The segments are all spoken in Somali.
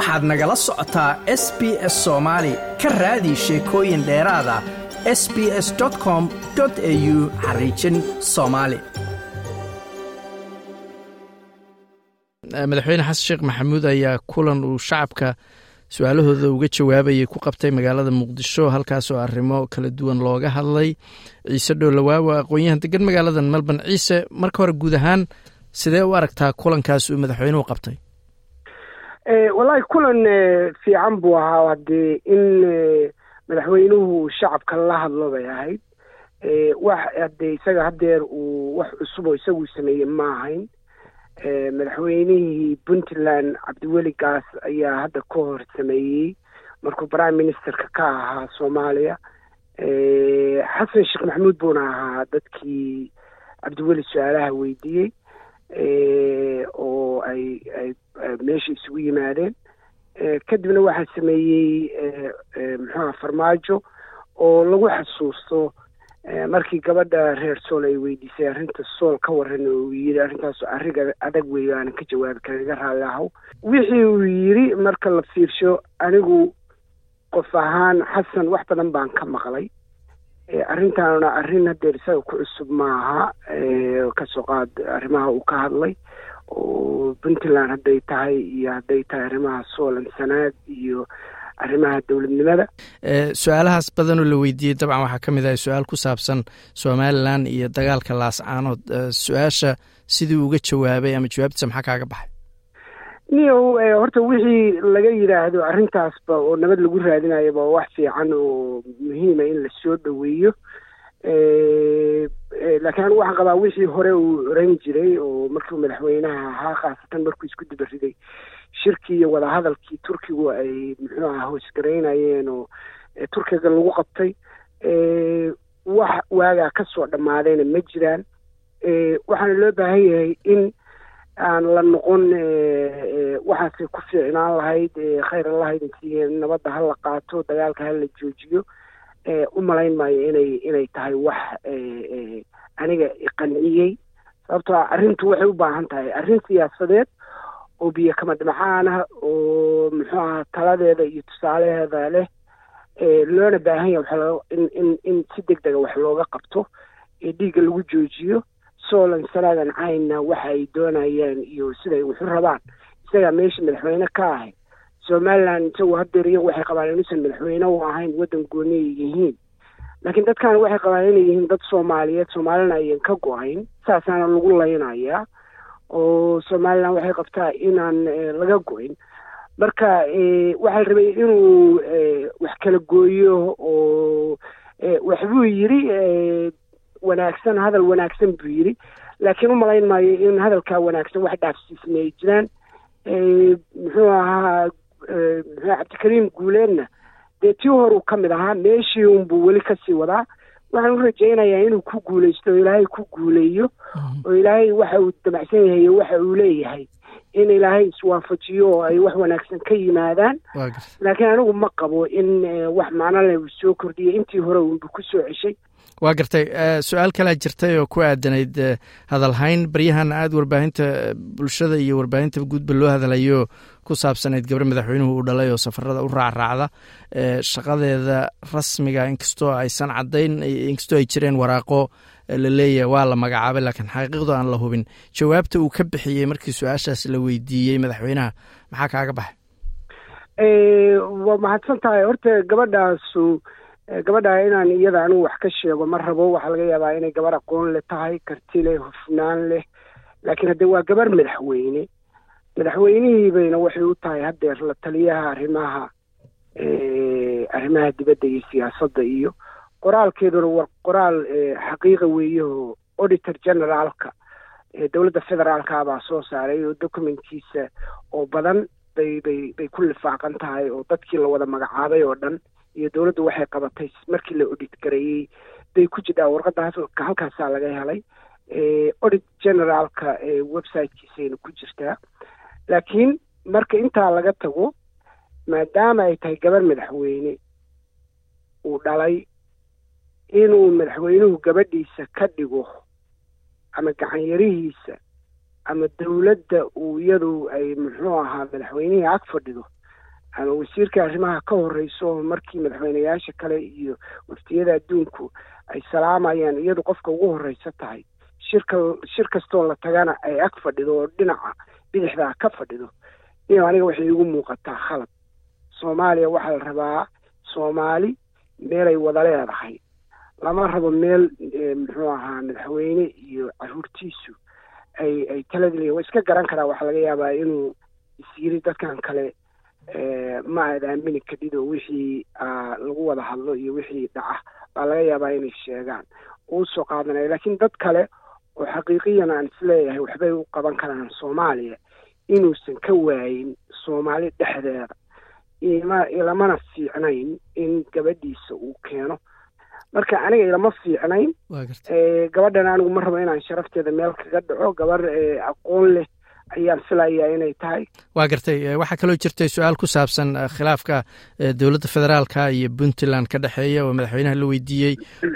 waxaad nagala socotaa s b s soomaali ka raadi sheekooyin dheeraada s b s com au xariijin soomaali madaxweyne xasan sheekh maxamuud ayaa kulan uu shacabka su'aalahooda uga jawaabayay ku qabtay magaalada muqdisho halkaasoo arrimo kala duwan looga hadlay. Ciise dhowlawaawa aqoon-yahan degan magaalada melbourne. Ciise marka hore guud ahaan sidee u aragtaa kulankaas uu madaxweynuhu qabtay wallaahi kulan fiican buu ahaa haddee in madaxweynuhu shacabka la hadlo bay ahayd wax haddee isaga haddeer uu wax cusub oo isagu sameeyey ma ahayn. Madaxweynihii puntland cabdiweli gaas ayaa hadda ka hor sameeyey. Markuu prime ministerka ka ahaa soomaaliya. Xasan sheekh maxamuud buuna ahaa dadkii cabdiweli su'aalaha weydiiyey oo ay ay meesha isugu yimaadeen. Kadibna waxaa sameeyey muxuuha farmaajo oo lagu xasuusto markii gabadha reer sool ay weydiisay arrinta sool ka waran uu yidhi arrintaas arriga adag weeyo aanan ka jawaabi karin iga raalli ahaw wixii uu yidhi marka la fiirsho anigu qof ahaan xasan wax badan baan ka maqlay arrintaanuna arrin haddeer isaga ku cusub maaha ka soo qaad arrimaha uu ka hadlay. Oo puntland hadday tahay iyo hadday tahay arrimaha soolan sanaag iyo arrimaha dowladnimada. Su'aalahaas badanoo la weydiiyey dabcan waxaa ka mid ahay su'aal ku saabsan somalilan iyo dagaalka laascaanood su'aasha sidii uga jawaabay ama jawaabtiisa maxaa kaaga baxay niyow horta wixii laga yidhaahdo arrintaasba oo nabad lagu raadinayaba wax fiican oo muhiima in la soo dhoweeyo laakiin anigu waxaan qabaa wixii hore uu oran jiray oo markiu madaxweynaha ahaa khaasatan markuu isku dibariday shirkii iyo wadahadalkii turkigu ay muxuu aha hoosgaraynayeen oo turkiga lagu qabtay. Wax waagaa ka soo dhammaadayna ma jiraan. Waxaana loo baahan yahay in aan la noqon waxaasay ku fiicnaan lahayd khayr allahayd intii nabadda ha la qaato dagaalka ha la joojiyo u malayn maayo inay inay tahay wax aniga iqanciyey sababtoo a arrintu waxay u baahan tahay arrin siyaasadeed oo biyo kama dhimcaana oo muxuu aha taladeeda iyo tusaalaheeda leh. Loona baahan yahay in in in si deg dega wax looga qabto ee dhiigga lagu joojiyo solan sanaadan caynna waxa ay doonayaan iyo siday waxu rabaan. Isagaa meesha madaxweyne ka ahay somaliland isagu haddeer iyagu waxay qabaan inuusan madaxweyne u ahayn waddan gooni ay yihiin. Laakiin dadkaana waxay qabaan inay yihiin dad soomaaliyeed soomaalina ayan ka go'ayn. Saasaana lagu laynayaa oo somaliland waxay qabtaa inaan laga go-in. Marka waxaa rabay inuu wax kala gooyo oo waxbuu yidhi wanaagsan hadal wanaagsan buu yidhi. Laakiin u malayn maayo in hadalkaa wanaagsan wax dhaafsiisna ay jiraan. Muxuu ahaa muxuu cabdikariim guuleedna dee tii horuu ka mid ahaa meeshii unbuu weli ka sii wadaa. Waxaan u rajaynayaa inuu ku guulaysto oo ilaahay ku guuleeyo. Oo ilaahay waxa uu damacsan yahay iyo waxa uu leeyahay in ilaahay iswaafajiyo oo ay wax wanaagsan ka yimaadaan. Laakiin anigu ma qabo in wax macno uu soo kordhiyay. Intii hore unbu ku soo ceshay. Waa gartay su'aal kalaa jirtay oo ku aadanayd hadalhayn baryahan aada warbaahinta bulshada iyo warbaahinta guudba loo hadalayo ku saabsanayd gabar madaxweynuhu uu dhalay oo safarada u raacraacda shaqadeeda rasmiga inkastoo aysan caddayn inkastoo ay jireen waraaqo la leeyahay waa la magacaabay laakiin xaqiiqdu aan la hubin. Jawaabta uu ka bixiyey markii su'aashaas la weydiiyey madaxweynaha maxaa kaaga baxay? Waa mahadsan tahay horta gabadhaasu gabadha inaan iyada anigu wax ka sheego ma rabo. Waxaa laga yaabaa inay gabar aqoon leh tahay karti leh hufnaan leh. Laakiin haddee waa gabar madaxweyne madaxweynihii bayna waxay u tahay haddeer la taliyaha arrimaha arrimaha dibadda iyo siyaasadda iyo qoraalkeeduna waa qoraal xaqiiqa weeye oo auditor generaalka dowladda federaalka baa soo saaray oo documentkiisa oo badan bay bay bay ku lifaaqan tahay oo dadkii la wada magacaabay oo dhan iyo dowladdu waxay qabatay markii la audit gareeyey bay ku jirtaa warqadda halkaasaa laga helay audit generaalka websitekiisayna ku jirtaa laakiin marka intaa laga tago maadaama ay tahay gabar madaxweyne uu dhalay inuu madaxweynuhu gabadhiisa ka dhigo ama gacanyarihiisa ama dowladda uu iyadu ay muxuu ahaa madaxweynihii ag fadhido ama wasiirka arrimaha ka horeyso markii madaxweyneyaasha kale iyo waftiyada adduunku ay salaamayaan iyadu qofka ugu horeysa tahay shirka shir kastoo la tagana ay ag fadhido oo dhinaca bidixdaa ka fadhido. Iyo aniga waxay igu muuqataa khalad. Soomaaliya waxaa la rabaa soomaali meelay wada leedahay. Lama rabo meel muxuu ahaa madaxweyne iyo caruurtiisu ay ay taladiliya wa iska garan karaa waxaa laga yaabaa inuu isyiri dadkan kale ma aad aamini kadhid oo wixii lagu wada hadlo iyo wixii dhaca. Baa laga yaabaa inay sheegaan. Uu soo qaadanaya laakiin dad kale oo xaqiiqiyan aan is leeyahay waxbay u qaban karaan soomaaliya inuusan ka waayin soomaali dhexdeeda. Ima ilamana fiicnayn in gabadhiisa uu keeno. Marka aniga ilama fiicnayn gabadhan anigu ma rabo inaan sharafteeda meel kaga dhaco. Gabar aqoon leh ayaan filayaa inay tahay. Waa gartay waxaa kaloo jirtay su'aal ku saabsan khilaafka dowladda federaalka iyo puntland ka dhexeeya oo madaxweynaha la weydiiyey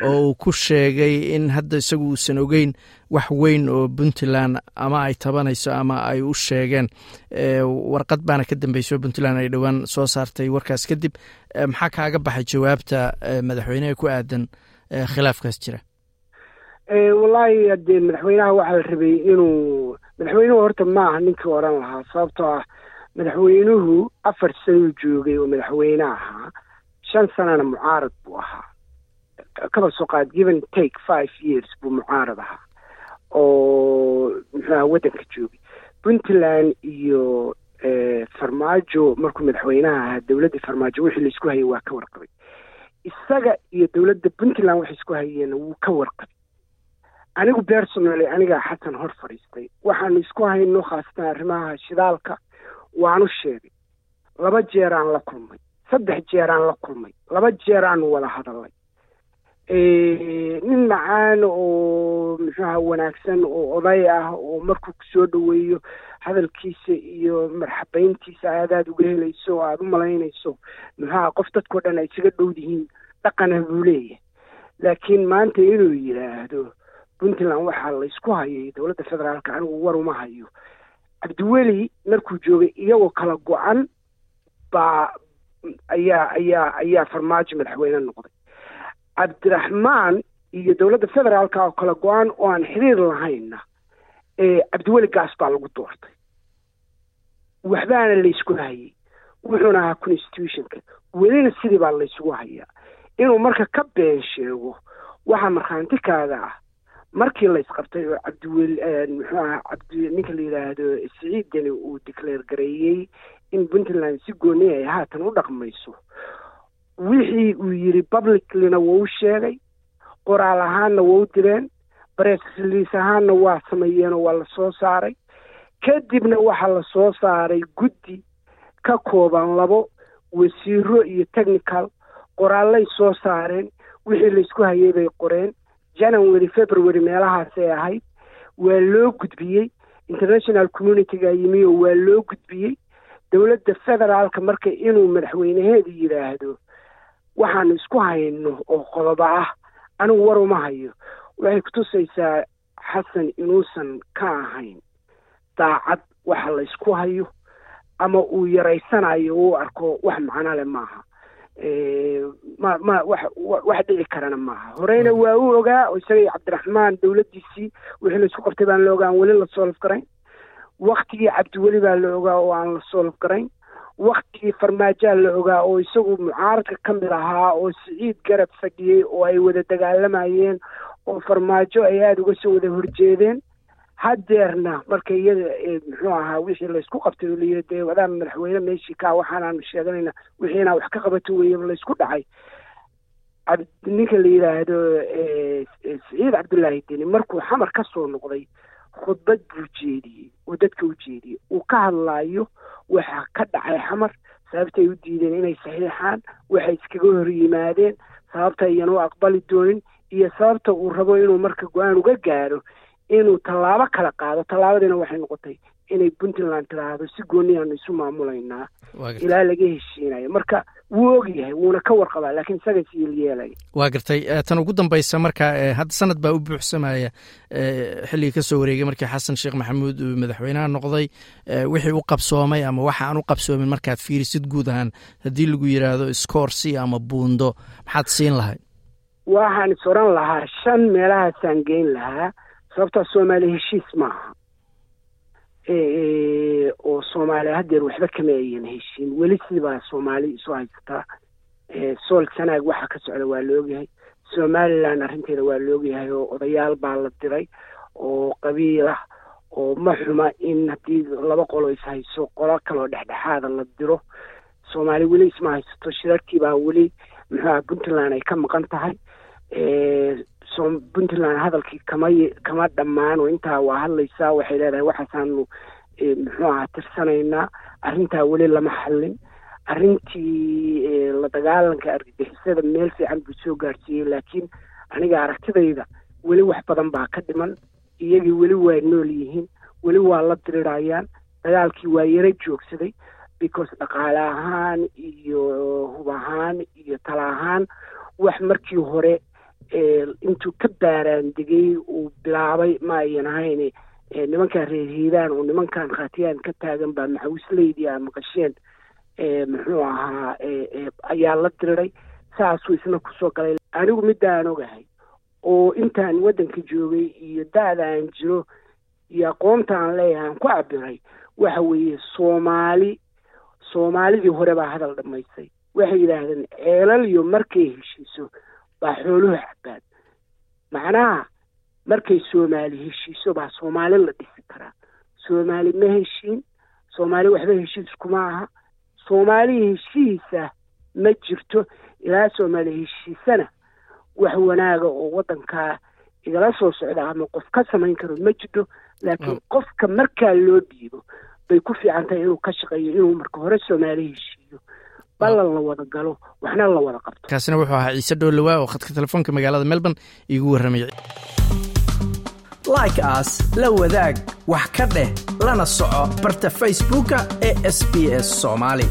oo uu ku sheegay in hadda isagu uusan ogeyn wax weyn oo puntland ama ay tabanayso ama ay u sheegeen. Warqad baana ka dambeyso puntland ay dhowaan soo saartay warkaas kadib maxaa kaaga baxay jawaabta madaxweyneha ku aadan khilaafkaas jira? Wallaahi hadee madaxweynaha waxaa la rabay inuu madaxweynuhu horta ma aha ninkii oran lahaa sababtoo ah madaxweynuhu afar sanuu joogay oo madaxweyne ahaa shan sanana mucaarad buu ahaa. Kaba soo qaad given take five years buu mucaarad ahaa oo muxuaha waddanka joogay. Puntland iyo farmaajo markuu madaxweynaha ahaa dowladdii farmaajo wixii la isku hayay waa ka warqabay. Isaga iyo dowladda puntland waxay isku hayeen wuu ka warqabay anigu personally anigaa xasan hor fadhiistay. Waxaanu isku hayno khaasatan arrimaha shidaalka. Waanu sheegay. Laba jeeraan la kulmay. Saddex jeeraan la kulmay. Laba jeeraanu wada hadalay. Nin macaan oo muxuaha wanaagsan oo oday ah oo markuu ku soo dhoweeyo hadalkiisa iyo marxabeyntiisa aadaad uga helayso oo aada u malaynayso muxuaha qof dadkao dhan ay isaga dhowdihiin dhaqana buu leeyahay. Laakiin maanta inuu yidhaahdo puntland waxaa laysku hayay dowladda federaalka anigu war uma hayo. Cabdiweli markuu joogay iyagoo kala go-an baa ayaa ayaa ayaa farmaajo madaxweyne noqday. Cabdiraxmaan iyo dowladda federaalka oo kala go-an oo aan xiriir lahaynna cabdiweli gaas baa lagu doortay. Waxbaana laysku hayay. Wuxuuna ahaa constitutionka. Welina sidii baa laysugu hayaa. Inuu marka ka been sheego waxaa markhaanti kaaga ah markii laysqabtay oo cabdiweli muxuu aha cabdi ninka la yidhaahdo siciid deni uu declare gareeyey in puntland si gooni ay haatan u dhaqmayso. Wixii uu yidhi publiclyna waa u sheegay qoraal ahaanna waa u direen bress ahaanna waa sameeyeenoo waa la soo saaray. Kadibna waxaa la soo saaray guddi ka kooban labo wasiiro iyo technical qoraallay soo saareen wixii laysku hayay bay qoreen january february meelahaasay ahayd. Waa loo gudbiyey. International communityga yimi oo waa loo gudbiyey. Dowladda federaalka marka inuu madaxweyneheedu yidhaahdo waxaanu isku hayno oo qodoba ah. Anigu war uma hayo. Waxay kutusaysaa xasan inuusan ka ahayn daacad waxa laysku hayo ama uu yaraysanayo uu arko wax macno leh maaha ma ma wax wax dhici karana maaha. Horeyna waa u ogaa oo isaga iyo cabdiraxmaan dowladdiisii wixii la isku qabtay baan la ogaa aan weli la soolaf garayn waktigii cabdiweli baa la ogaa oo aan la soolaf garayn waktigii farmaajaa la ogaa oo isagu mucaaradka ka mid ahaa oo siciid garab fadhiyey oo ay wada dagaalamayeen oo farmaajo ay aada uga soo wada horjeedeen hadeerna marka iyada muxuu ahaa wixii laysku qabtay oo layiri dee wadaa madaxweyne meeshii kaa waxaanaanu sheeganayna wixii wax ka qabato weeye laysku dhacay. Ninka la yidhaahdo siciid cabdullaahi deni markuu xamar ka soo noqday khudbad buu jeediyey oo dadka u jeediyey. Uu ka hadlaayo waxa ka dhacay xamar sababtay u diideen inay saxiixaan waxay iskaga hor yimaadeen sababta iyan u aqbali doonin iyo sababta uu rabo inuu marka go'aan uga gaaro inuu tallaabo kala qaado. Tallaabadiina waxay noqotay inay puntland tiraahdo si gooniyaanu isu maamulaynaa. Ilaa laga heshiinayo marka wuu ogyahay wuuna ka warqabaa laakiin isaga siilyeelaya waa gartay. Tan ugu dambaysa marka hadda sanad baa u buuxsamaya xilligii ka soo wareegay markii xasan sheekh maxamuud uu madaxweynaha noqday. Wixii u qabsoomay ama waxa aan u qabsoomin markaad fiirisid guud ahaan haddii lagu yidhaahdo scoorsi ama buundo maxaad siin lahayd? Waxaan is oran lahaa shan meelahaasaan geyn lahaa sababtaa soomaali heshiis maaha oo soomaaliya haddeer waxba kama ayan heshiin weli siibaa soomaali isu haysataa sool sanaag waxa ka socda waa la ogyahay somalilan arrinteeda waa la ogyahay oo odayaal baa la diray oo qabiil ah oo ma xuma in haddii laba qolo is hayso qolo kaloo dhexdhexaada la diro soomaali weli isma haysato shirarkiibaa weli muxuuha puntland ay ka maqan tahay puntland hadalkii kama kama dhammaan oo intaa waa hadlaysaa waxay leedahay waxaasaanu muxuu aha tirsanaynaa arrintaa weli lama xallin arrintii la dagaalanka argagixisada meel fiican buu soo gaarsiiyey laakiin aniga aragtidayda weli wax badan baa ka dhiman. Iyagii weli waa nool yihiin weli waa la dirirayaan dagaalkii waa yaro joogsaday because dhaqaale ahaan iyo hub ahaan iyo tala ahaan wax markii hore intuu ka baaraan degay uu bilaabay ma ayan ahayn nimankan reer hiiraan oo nimankan khatiyaan ka taagan baa maxawisleydi a maqasheen. Muxuu ahaa ayaa la diriray saasuu isna ku soo galay. Anigu midaan ogahay oo intaan waddanka joogay iyo da-da aan jiro iyo aqoonta aan leeyahay aan ku cabiray waxa weeye soomaali soomaalidii hore baa hadal dhammaystay. Waxay yidhaahdeen ceelal iyo markay heshiiso baa xooluhu macnaha markay soomaali heshiiso baa soomaali la dhisi karaa. Soomaali ma heshiin soomaali waxba heshiis kuma aha. Soomaali heshiisa ma jirto ilaa soomaali heshiisana wax wanaaga oo waddankaa igala soo socda ama qof ka samayn karo ma jirto laakiin qofka markaa loo dhiibo bay ku fiican tahay inuu ka shaqeeyo inuu marka hore soomaali heshiiyo ballan la wada galo waxna la wada qabto. Kaasina wuxuu ahaa ciise dhowlawaa oo khadka telefoonka magaalada melbourne iigu warramay. Like aas la wadaag wax ka dheh lana soco barta facebooka ee sb s soomaali